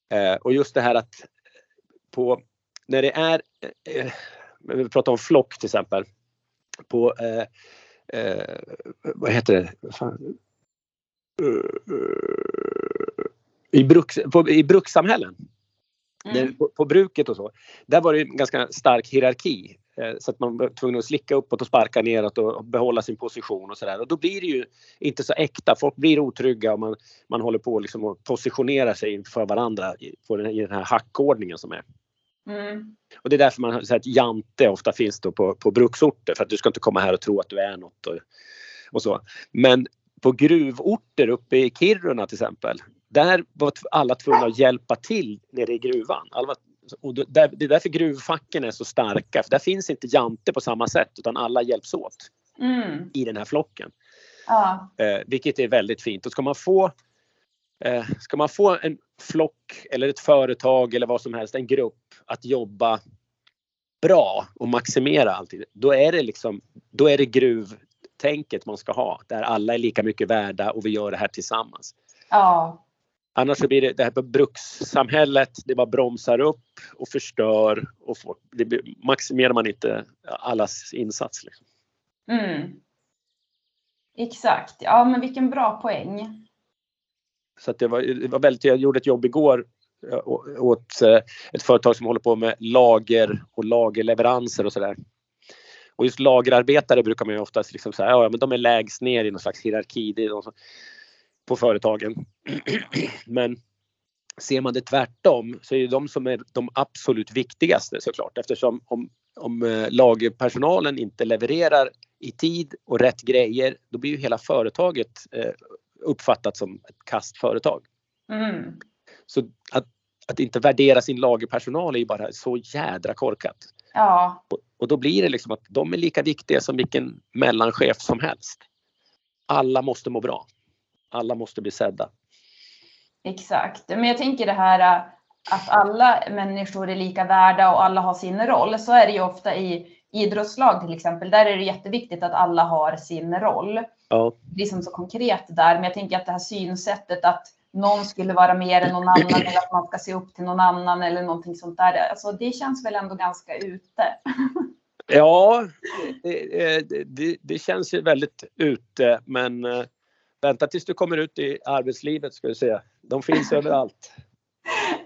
Eh, och just det här att på, när det är, eh, vi pratar om flock till exempel, på, eh, eh, vad heter det, Fan. Eh, i, bruks, på, i brukssamhällen Mm. på, på bruket och så. Där var det en ganska stark hierarki. Eh, så att man var tvungen att slicka uppåt och sparka neråt och, behålla sin position och sådär. Och då blir det ju inte så äkta. Folk blir otrygga och man, man håller på liksom att positionera sig för varandra i, den, i den här hackordningen som är. Mm. Och det är därför man säger att jante ofta finns då på, på bruksorter för att du ska inte komma här och tro att du är något och, och så. Men på gruvorter uppe i Kiruna till exempel, där var alla tvungna att hjälpa till nere i gruvan. Alla, och där, det är därför gruvfacken är så starka, för där finns inte jante på samma sätt utan alla hjälps åt Mm. i den här flocken. Ja. Eh, vilket är väldigt fint. Och ska man få eh, Ska man få en flock eller ett företag eller vad som helst, en grupp att jobba bra och maximera alltid. Då är det liksom, då är det gruvtänket man ska ha. Där alla är lika mycket värda och vi gör det här tillsammans. Ja. Annars så blir det det här brukssamhället, det bara bromsar upp och förstör och får, det maximerar man inte allas insats. Liksom. Mm. Exakt. Ja, men vilken bra poäng. Så det, var, det var väldigt, jag gjorde ett jobb igår eh, åt eh, ett företag som håller på med lager och lagerleveranser och sådär. Och just lagerarbetare brukar man ju oftast liksom säga, ja men de är lägst ner i någon slags hierarki det är de som, på företagen. [CLEARS THROAT] Men ser man det tvärtom så är det de som är de absolut viktigaste såklart eftersom om, om eh, lagerpersonalen inte levererar i tid och rätt grejer då blir ju hela företaget eh, uppfattat som ett kastföretag. Mm. Så att, att inte värdera sin lagerpersonal är ju bara så jädra korkat. Ja. Och, och då blir det liksom att de är lika viktiga som vilken mellanchef som helst. Alla måste må bra. Alla måste bli sedda. Exakt. Men jag tänker det här äh, att alla människor är lika värda och alla har sin roll. Så är det ju ofta i idrottslag till exempel. Där är det jätteviktigt att alla har sin roll. Ja, Det är som så konkret där. Men jag tänker att det här synsättet att någon skulle vara mer än någon annan eller att man ska se upp till någon annan eller någonting sånt där. Alltså det känns väl ändå ganska ute. ja det, det, det, det känns ju väldigt ute men eh, vänta tills du kommer ut i arbetslivet ska du se. De finns överallt. [LAUGHS]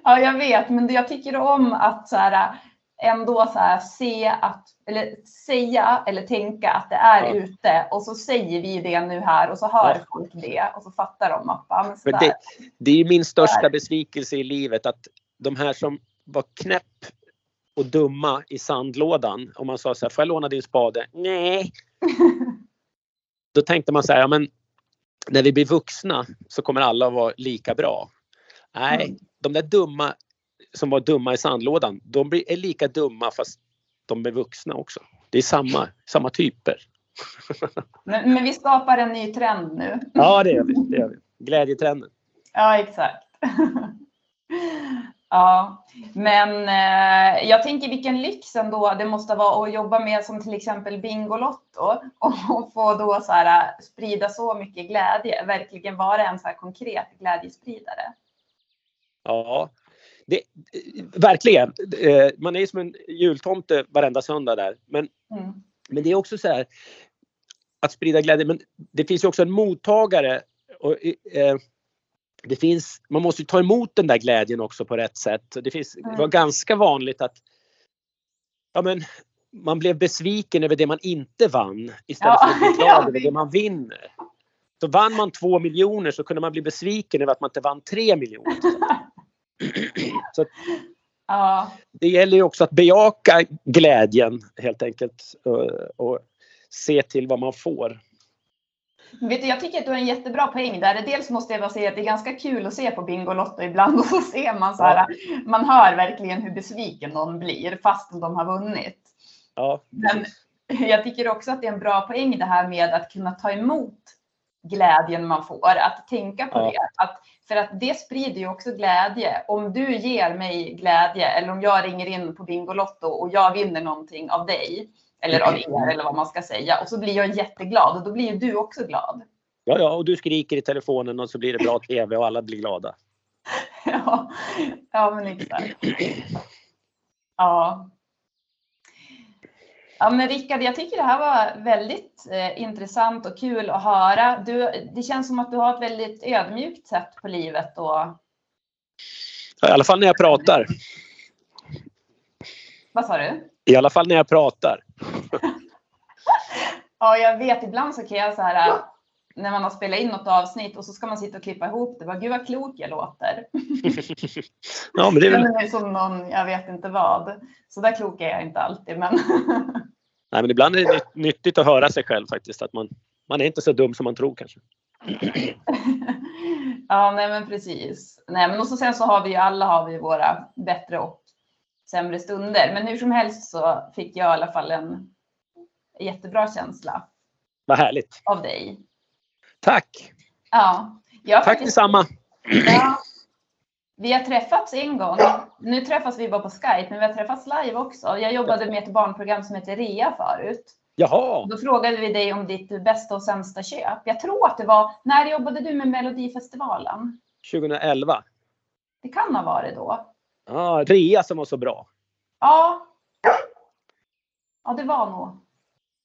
Ja, jag vet, men jag tycker om att så här, ändå så här, se att, eller säga eller tänka att det är Ja. ute och så säger vi det nu här och så hör Ja. folk det och så fattar de att ja, men det, det är min största besvikelse i livet att de här som var knäpp och dumma i sandlådan. Om man sa så här, får jag låna din spade? Nej. [LAUGHS] Då tänkte man så här, ja men när vi blir vuxna så kommer alla att vara lika bra. Nej, Mm. de där dumma som var dumma i sandlådan, de är lika dumma fast de är vuxna också. Det är samma, samma typer. [LAUGHS] Men, men vi skapar en ny trend nu. Ja, det gör vi. Det gör vi. Glädjetrenden. Ja, exakt. [LAUGHS] ja, men eh, jag tänker vilken lyx ändå det måste vara att jobba med som till exempel Bingolotto och, [LAUGHS] och få då så här eh, sprida så mycket glädje, verkligen vara en så här konkret glädjespridare. Ja, det, verkligen. Eh, Man är ju som en jultomte varenda söndag där. Men, Mm. men det är också så här att sprida glädje. Men det finns ju också en mottagare. Och, eh, det finns, man måste ju ta emot den där glädjen också på rätt sätt. Det, finns, det var Mm. ganska vanligt att ja, men, man blev besviken över det man inte vann istället Ja, för att bli [LAUGHS] glad över det man vinner. Så vann man två miljoner så kunde man bli besviken över att man inte vann tre miljoner. [LAUGHS] Så Ja, det gäller ju också att bejaka glädjen helt enkelt och, och se till vad man får. Vet du, jag tycker att du har en jättebra poäng där. Dels måste jag bara säga att det är ganska kul att se på Bingolotto ibland och [LAUGHS] så ser man så här, man hör verkligen hur besviken någon blir fast de har vunnit. Ja, Men jag tycker också att det är en bra poäng det här med att kunna ta emot glädjen man får, att tänka på Ja. det. Att, för att det sprider ju också glädje. Om du ger mig glädje eller om jag ringer in på Bingolotto och jag vinner någonting av dig eller av er eller vad man ska säga och så blir jag jätteglad och då blir ju du också glad. ja, ja, och du skriker i telefonen och så blir det bra [LAUGHS] TV och alla blir glada. Ja, ja men exakt. [CLEARS THROAT] Ja. Ja men Rickard, jag tycker det här var väldigt eh, intressant och kul att höra. Du, det känns som att du har ett väldigt ödmjukt sätt på livet och I alla fall när jag pratar. vad sa du? I alla fall när jag pratar. [LAUGHS] Ja, jag vet ibland så kan jag så här äh, när man har spelat in något avsnitt och så ska man sitta och klippa ihop det. Bara, Gud vad klok jag låter. [LAUGHS] Ja, men det är väl, som någon, jag vet inte vad. Så där klok är jag inte alltid, men [LAUGHS] nej, men ibland är det nytt- nyttigt att höra sig själv faktiskt. Att man, man är inte så dum som man tror kanske. [CLEARS THROAT] ja, nej men precis. Nej, men och så sen så har vi ju alla har vi våra bättre och sämre stunder. Men hur som helst så fick jag i alla fall en jättebra känsla Vad härligt. av dig. Tack! Ja, jag Tack faktiskt- detsamma! Ja. Vi har träffats en gång. Nu träffas vi bara på Skype, men vi har träffats live också. Jag jobbade med ett barnprogram som heter Rea förut. Jaha! Då frågade vi dig om ditt bästa och sämsta köp. Jag tror att det var, när jobbade du med Melodifestivalen? 2011. Det kan ha varit då. Ja, Rea som var så bra. Ja. Ja, det var nog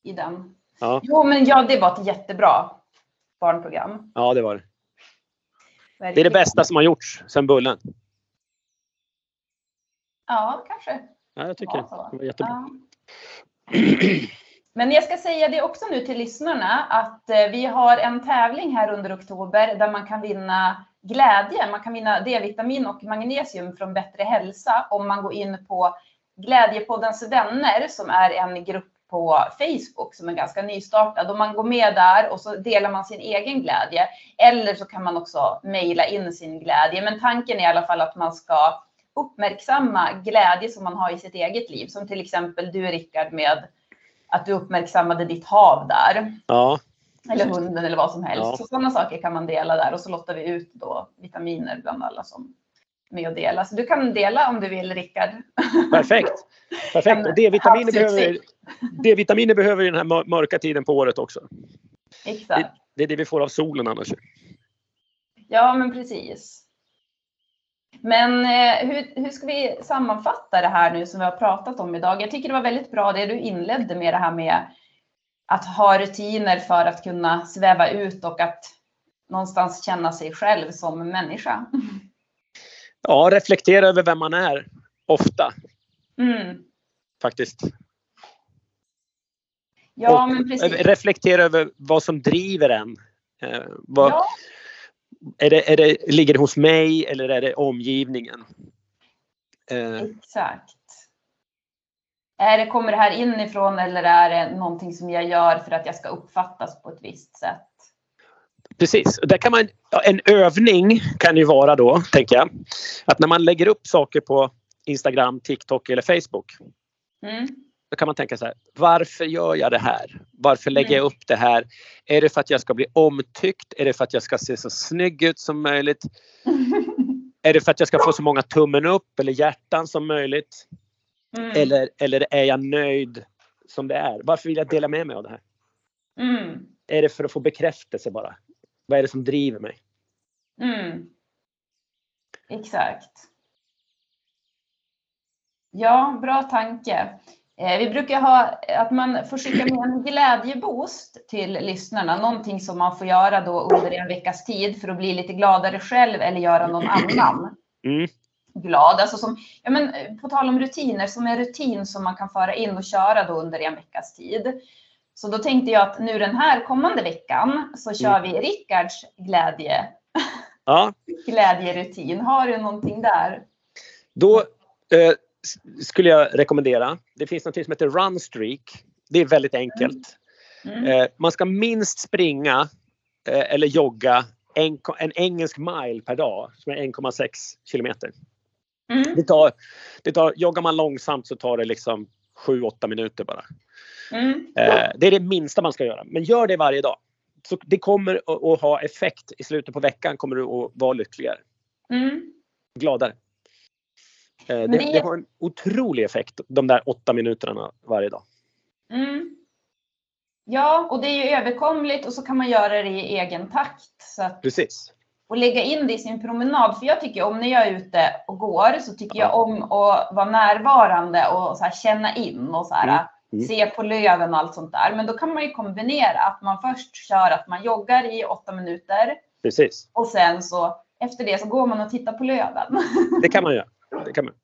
i den. Ja, Jo, men ja, det var ett jättebra barnprogram. ja det var det. Det är det bästa som har gjorts sen Bullen. Ja, kanske. Ja, jag tycker. Ja. Det var jättebra. Ja. Men jag ska säga det också nu till lyssnarna att eh, vi har en tävling här under oktober där man kan vinna glädje. Man kan vinna D-vitamin och magnesium från Bättre hälsa om man går in på Glädjepoddens vänner som är en grupp på Facebook som är ganska nystartad. Och man går med där och så delar man sin egen glädje. Eller så kan man också mejla in sin glädje. Men tanken är i alla fall att man ska uppmärksamma glädje som man har i sitt eget liv. Som till exempel du Rickard med att du uppmärksammade ditt hav där. Ja, Eller hunden eller vad som helst. Ja. Så sådana saker kan man dela där och så lottar vi ut då vitaminer bland alla som med och delar. Så du kan dela om du vill Rickard. perfekt. Perfekt. [LAUGHS] Och D-vitaminer behöver. D-vitaminer behöver vi den här mör- mörka tiden på året också. Exakt. Det är det vi får av solen annars. Ja, men precis. Men eh, hur, hur ska vi sammanfatta det här nu som vi har pratat om idag? Jag tycker det var väldigt bra det du inledde med det här med att ha rutiner för att kunna sväva ut och att någonstans känna sig själv som människa. Ja, reflektera över vem man är. Ofta. Mm. faktiskt. Ja, Och men precis. Reflektera över vad som driver en. Eh, vad, Ja, är det, är det, ligger det hos mig eller är det omgivningen? Eh, exakt. Är det, kommer det här inifrån eller är det någonting som jag gör för att jag ska uppfattas på ett visst sätt? Precis, där kan man, en övning kan ju vara då, tänker jag, att när man lägger upp saker på Instagram, TikTok eller Facebook. Mm. Då kan man tänka så här, varför gör jag det här? Varför lägger jag upp det här? Är det för att jag ska bli omtyckt? Är det för att jag ska se så snygg ut som möjligt? [LAUGHS] Är det för att jag ska få så många tummen upp eller hjärtan som möjligt? Mm. Eller, eller är jag nöjd som det är? Varför vill jag dela med mig av det här? Mm. Är det för att få bekräftelse bara? Vad är det som driver mig? Mm. Exakt. Ja, bra tanke. Eh, vi brukar ha att man får skicka med en glädjeboost till lyssnarna. Någonting som man får göra då under en veckas tid för att bli lite gladare själv eller göra någon annan Mm. glad. Alltså som, ja men, eh, på tal om rutiner, som en rutin som man kan föra in och köra då under en veckas tid. Så då tänkte jag att nu den här kommande veckan så kör vi Rickards glädje, Ja, [LAUGHS] glädjerutin. Har du någonting där? Då eh, skulle jag rekommendera. Det finns något som heter Run Streak. Det är väldigt enkelt. Mm. Eh, man ska minst springa eh, eller jogga en, en engelsk mile per dag som är 1,6 kilometer. Mm. Det tar, det tar, joggar man långsamt så tar det liksom 7-8 minuter bara. Mm. Eh, det är det minsta man ska göra. Men gör det varje dag. Så det kommer att, ha effekt. I slutet på veckan kommer du att vara lyckligare. Mm. Gladare. Eh, det, det- det har en otrolig effekt de där åtta minuterna varje dag. Mm. Ja, och det är ju överkomligt och så kan man göra det i egen takt. Att, Precis. Och lägga in det i sin promenad. För jag tycker om när jag är ute och går så tycker jag om att vara närvarande och så känna in och så här, Mm. Mm. se på löven och allt sånt där. Men då kan man ju kombinera att man först kör att man joggar i åtta minuter Precis. och sen så efter det så går man och tittar på löven. [LAUGHS] Det kan man göra. Det kan man.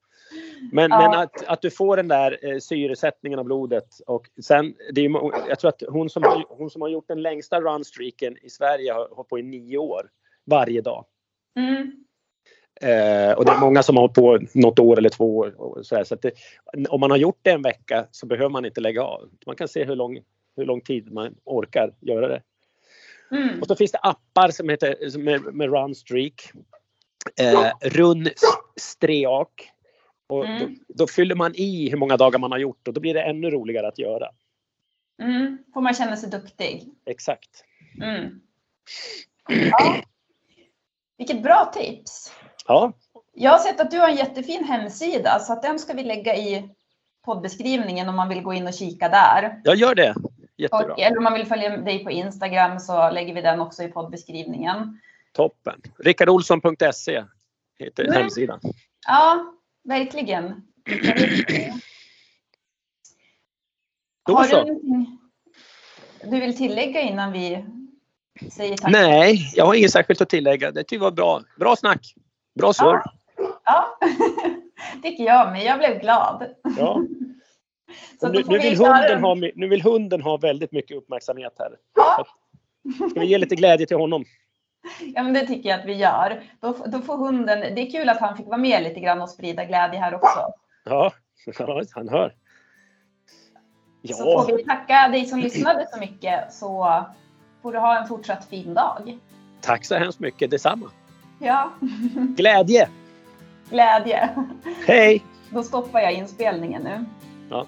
Men, Ja. men att, att du får den där eh, syresättningen av blodet och sen, det är, jag tror att hon som, har, hon som har gjort den längsta runstreaken i Sverige har hållit på i nio år varje dag. Mm. Eh, och det är många som har hållit på något år eller två år. Och så så att det, om man har gjort det en vecka så behöver man inte lägga av. Man kan se hur lång, hur lång tid man orkar göra det. Mm. Och så finns det appar som heter som är, med Runstreak. Eh, run Streak. Och Mm. då, då fyller man i hur många dagar man har gjort och då blir det ännu roligare att göra. Mm. Får man känna sig duktig. Exakt. Mm. [CLEARS THROAT] Ja. Vilket bra tips. Ja, Jag har sett att du har en jättefin hemsida så att den ska vi lägga i poddbeskrivningen om man vill gå in och kika där. jag gör det. Jättebra. Och, eller om man vill följa dig på Instagram så lägger vi den också i poddbeskrivningen. Toppen. Rickardolsson.se heter Mm. hemsidan. Ja, verkligen. Då Har så. du någonting du vill tillägga innan vi säger tack? Nej, jag har inget särskilt att tillägga. Det tycker jag var bra. Bra snack. Bra surr. Ja, [LAUGHS] tycker jag med. Jag blev glad. Ja. [LAUGHS] Så nu, nu, vi vill hunden den. ha, nu vill hunden ha väldigt mycket uppmärksamhet här. Ja. Ska vi ge lite glädje till honom? Ja, men det tycker jag att vi gör. Då, då får hunden, det är kul att han fick vara med lite grann och sprida glädje här också. Ja, [LAUGHS] ja han hör. Så Ja, får vi tacka dig som lyssnade så mycket så får du ha en fortsatt fin dag. tack så hemskt mycket. Detsamma. Ja, Glädje! glädje. Hej! Då stoppar jag inspelningen nu. Ja.